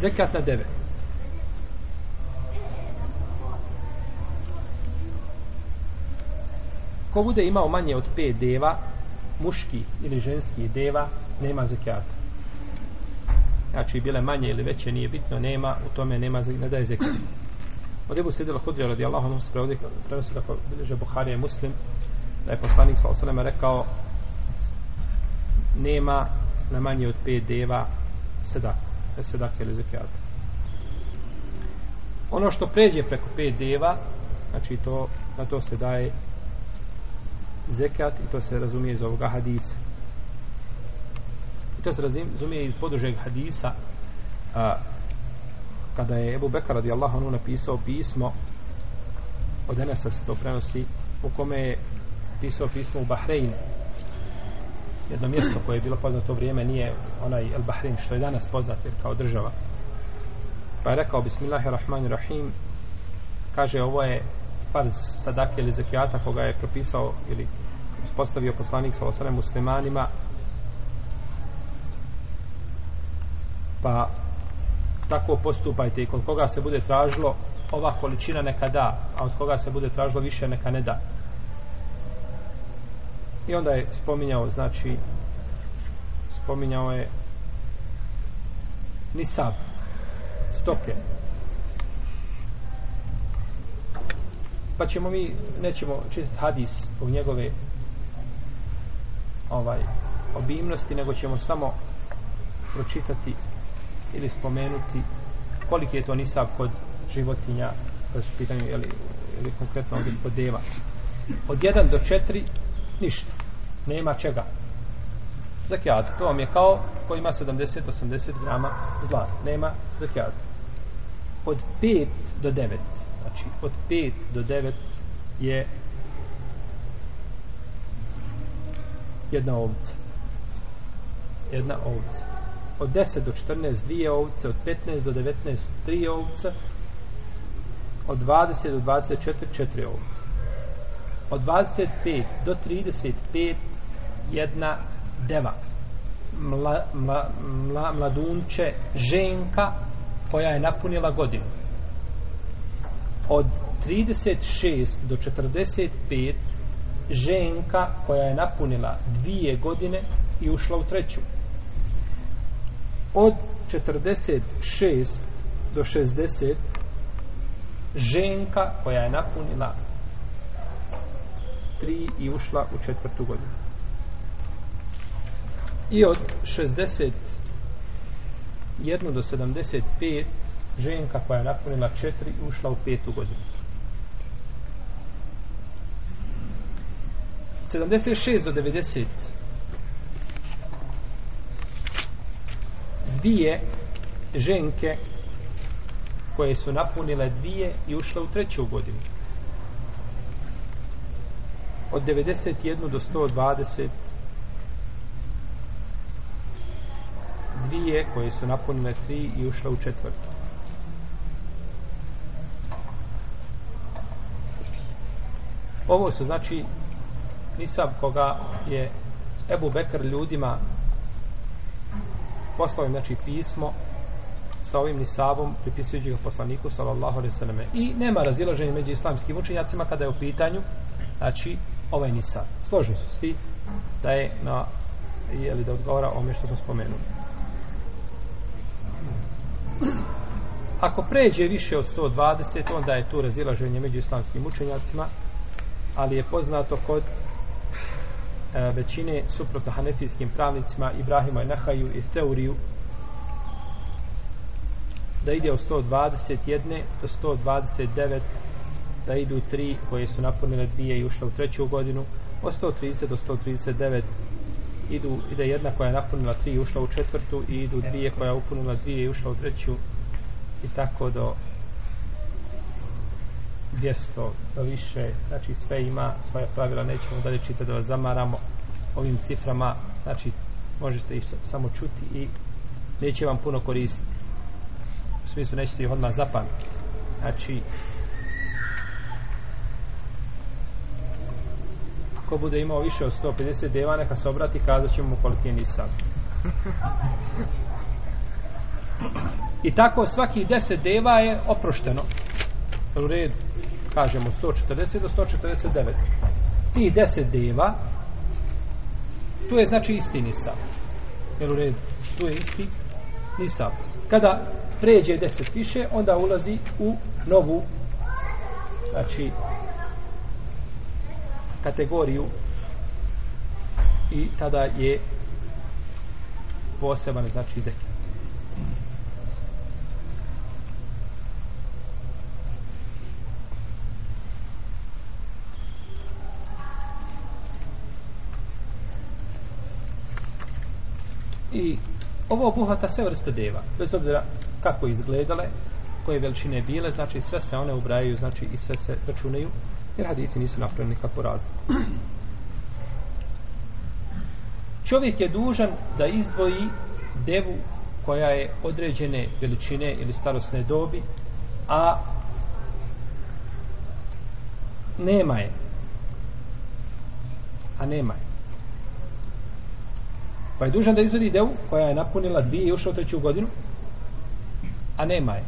zekat na deve. Ko bude imao manje od 5 deva, muški ili ženski deva, nema zekata. Znači, bile manje ili veće, nije bitno, nema, u tome nema, ne daje zekat. Od Ebu Sidila Hudrija radi Allahom nam se prenosi kako bilježe Buharija i Muslim, da je poslanik sa osaleme rekao nema na manje od 5 deva sedaka sedake ili zekijata. Ono što pređe preko pet deva, znači to, na to se daje zekat i to se razumije iz ovoga hadisa. I to se razumije iz podužeg hadisa a, kada je Ebu Bekar radijallahu anhu napisao pismo od Enesa se to prenosi u kome je pisao pismo u Bahreinu jedno mjesto koje je bilo poznato vrijeme nije onaj El Bahrein što je danas poznat jer kao država. Pa je rekao Bismillahirrahmanirrahim kaže ovo je farz sadake ili zakijata koga je propisao ili uspostavio poslanik sa osrem muslimanima. Pa tako postupajte i kod koga se bude tražilo ova količina neka da a od koga se bude tražilo više neka ne da i onda je spominjao znači spominjao je nisab stoke. Pa ćemo mi nećemo čitati hadis u njegove ovaj obimnosti nego ćemo samo pročitati ili spomenuti koliki je to nisab kod životinja kad su pitanju ili, ili konkretno ovdje kod deva od 1 do 4 ništa nema čega. Zakijat to vam je kao ko ima 70-80 grama zlata nema zakijat od 5 do 9 znači od 5 do 9 je jedna ovca. Jedna ovca. Od 10 do 14 dvije ovce, od 15 do 19 tri ovce, od 20 do 24 četiri ovce. Od 25 do 35 jedna deva. Mla, mla, mla, mladunče ženka koja je napunila godinu. Od 36 do 45 ženka koja je napunila dvije godine i ušla u treću od 46 do 60 ženka koja je napunila tri i ušla u četvrtu godinu i od 61 do 75 ženka koja je napunila četiri ušla u petu godinu. 76 do 90 dvije ženke koje su napunile dvije i ušle u treću godinu. Od 91 do 120 dvije koje su napunile tri i ušle u četvrtu. Ovo su znači nisab koga je Ebu Bekr ljudima poslao im znači pismo sa ovim nisabom pripisujući ga poslaniku sallallahu alejhi ve selleme i nema razilaženja među islamskim učenjacima kada je u pitanju znači ovaj nisab. Složni su svi da je na je li da odgovara ome što smo spomenuli. ako pređe više od 120 onda je tu razilaženje među islamskim učenjacima ali je poznato kod e, većine suprotno hanefijskim pravnicima Ibrahima i Nahaju iz teoriju da ide od 121 do 129 da idu tri koje su napunile dvije i ušle u treću godinu od 130 do 139 idu, ide jedna koja je napunila tri i ušla u četvrtu i idu dvije koja je upunila dvije i ušla u treću i tako do 200 do više, znači sve ima svoje pravila, nećemo dalje čitati da vas zamaramo ovim ciframa, znači možete ih samo čuti i neće vam puno koristiti. U smislu nećete ih odmah zapamtiti. Znači, ko bude imao više od 150 deva, neka se obrati, kazat ćemo mu koliki je nisam. I tako svaki deset deva je oprošteno. U redu, kažemo 140 do 149. Ti deset deva, tu je znači isti nisab. Jel u redu? Tu je isti nisab. Kada pređe deset više, onda ulazi u novu znači kategoriju i tada je poseban znači zekat. I ovo obuhvata sve vrste deva, bez obzira kako izgledale, koje veličine bile, znači sve se one ubrajaju, znači i sve se računaju, jer hadisi nisu napravili nikakvu razliku. Čovjek je dužan da izdvoji devu koja je određene veličine ili starosne dobi, a nema je. A nema je. Pa je dužan da izvodi devu koja je napunila dvije i ušla u treću godinu, a nema je.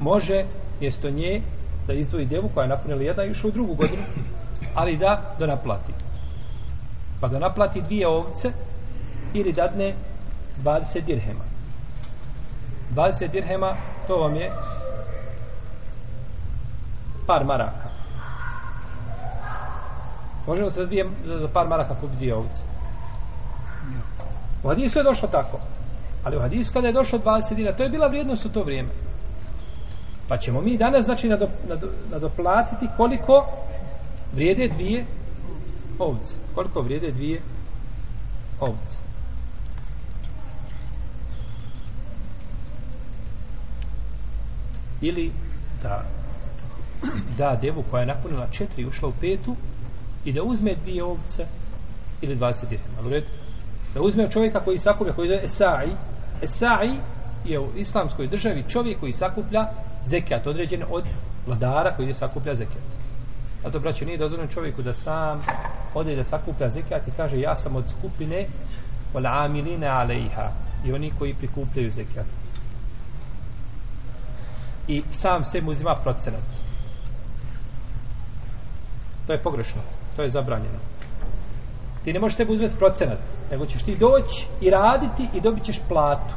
Može mjesto nje da izdvoji djevu koja je napunila jedna i išla u drugu godinu, ali da da naplati. Pa da naplati dvije ovce ili dadne 20 dirhema. 20 dirhema, to vam je par maraka. Možemo se za, dvije, za par maraka kupiti dvije ovce. U hadisu je došlo tako. Ali u hadisu kada je došlo 20 dina, to je bila vrijednost u to vrijeme. Pa ćemo mi danas, znači, nadoplatiti koliko vrijede dvije ovce. Koliko vrijede dvije ovce. Ili da da devu koja je napunila četiri i ušla u petu i da uzme dvije ovce ili 20 dirhama. Da uzme čovjeka koji sakuplja, koji je Esai, Esai je u islamskoj državi čovjek koji sakuplja zekijat, određen od vladara koji je sakuplja zekijat. A to, braćo, nije dozvoljeno čovjeku da sam ode da sakuplja zekijat i kaže ja sam od skupine wal amilina alejha i oni koji prikupljaju zekijat. I sam se mu uzima procenat. To je pogrešno. To je zabranjeno ti ne možeš sebi uzeti procenat, nego ćeš ti doći i raditi i dobit ćeš platu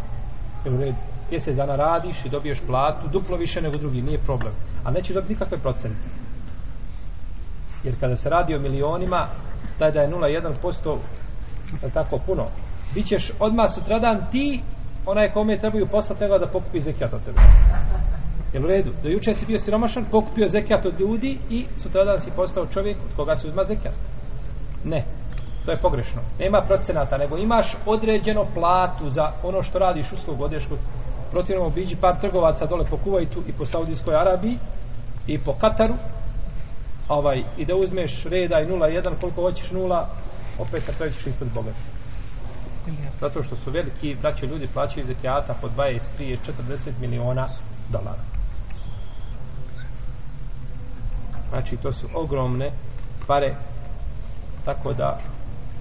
u redu, mjesec dana radiš i dobiješ platu, duplo više nego drugi, nije problem. A nećeš dobiti nikakve procente. Jer kada se radi o milionima, taj da je 0,1% je tako puno. Bićeš odmah sutradan ti, onaj kome trebaju poslati da pokupi zekijat od tebe. Jel u redu? Do juče si bio siromašan, pokupio zekijat od ljudi i sutradan si postao čovjek od koga se uzma zekijat. Ne. To je pogrešno. Nema procenata, nego imaš određeno platu za ono što radiš uslugu, odeš kod protivnom obiđi par trgovaca dole po Kuvajtu i po Saudijskoj Arabiji i po Kataru. Ovaj, i da uzmeš reda i 0,1 koliko hoćeš nula opet na kraju ćeš ispred Boga. Zato što su veliki braće ljudi plaćaju zekijata ekijata po 23 40 miliona dolara. Znači to su ogromne pare tako da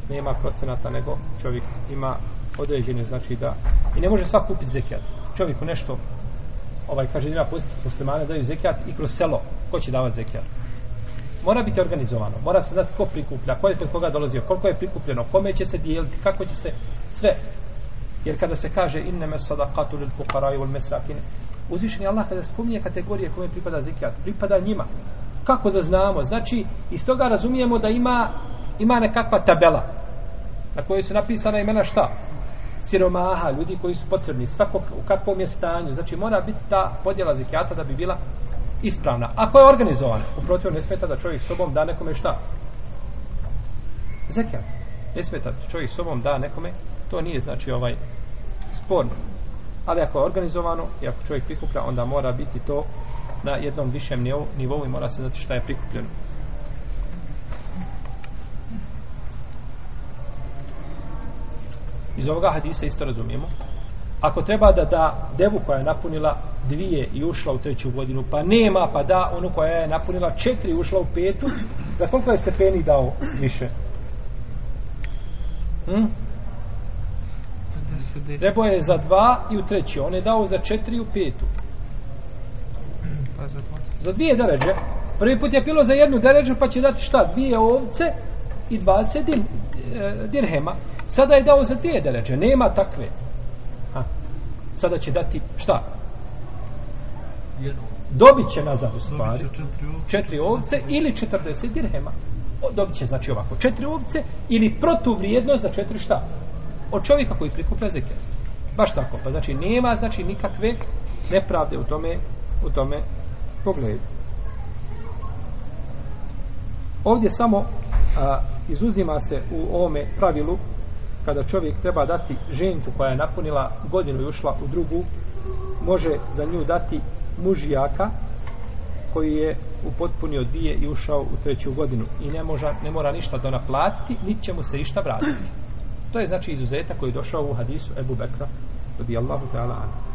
nema procenata nego čovjek ima određene znači da i ne može sva kupiti zekijat čovjeku nešto ovaj kaže ima posjetiti muslimane daju zekijat i kroz selo. Ko će davati zekijat mora biti organizovano. Mora se znati ko prikuplja ko je kod koga dolazio koliko je prikupljeno kome će se dijeliti kako će se sve. Jer kada se kaže inneme sadaqatu lil fuqara wal masakin uzvišeni Allah kada spominje kategorije kome pripada zekijat pripada njima. Kako da znamo? Znači iz toga razumijemo da ima ima nekakva tabela na kojoj su napisana imena šta? Siromaha, ljudi koji su potrebni, svako u kakvom je stanju. Znači mora biti ta podjela zikijata da bi bila ispravna. Ako je organizovana, u ne smeta da čovjek sobom da nekome šta? Zekijat. Ne smeta da čovjek sobom da nekome, to nije znači ovaj sporno. Ali ako je organizovano i ako čovjek prikuplja, onda mora biti to na jednom višem nivou i mora se znati šta je prikupljeno. Iz ovoga hadisa isto razumijemo ako treba da da devu koja je napunila dvije i ušla u treću godinu pa nema pa da onu koja je napunila četiri i ušla u petu za koliko je stepeni dao više hm? Trebao je za dva i u treći. On je dao za četiri i u petu. Pa za. Za dvije deređe. Prvi put je bilo za jednu deređu, pa će dati šta? Dvije ovce i 20 din, e, dirhema. Sada je dao za dvije deređe. Nema takve. Ha. Sada će dati šta? Dobit će nazad u stvari. Četiri ovce. ili 40 dirhema. Dobit će znači ovako, četiri ovce ili protuvrijednost za četiri šta? Od čovjeka koji prikuplja zeket. Baš tako. Pa znači nema znači nikakve nepravde u tome u tome pogledu. Ovdje samo a, izuzima se u ovome pravilu kada čovjek treba dati ženku koja je napunila godinu i ušla u drugu može za nju dati mužijaka koji je upotpunio dvije i ušao u treću godinu. I ne, moža, ne mora ništa da naplatiti niti će mu se išta vratiti. To je znači izuzetak koji je došao u hadisu Ebu Bekra radijallahu ta'ala anhu.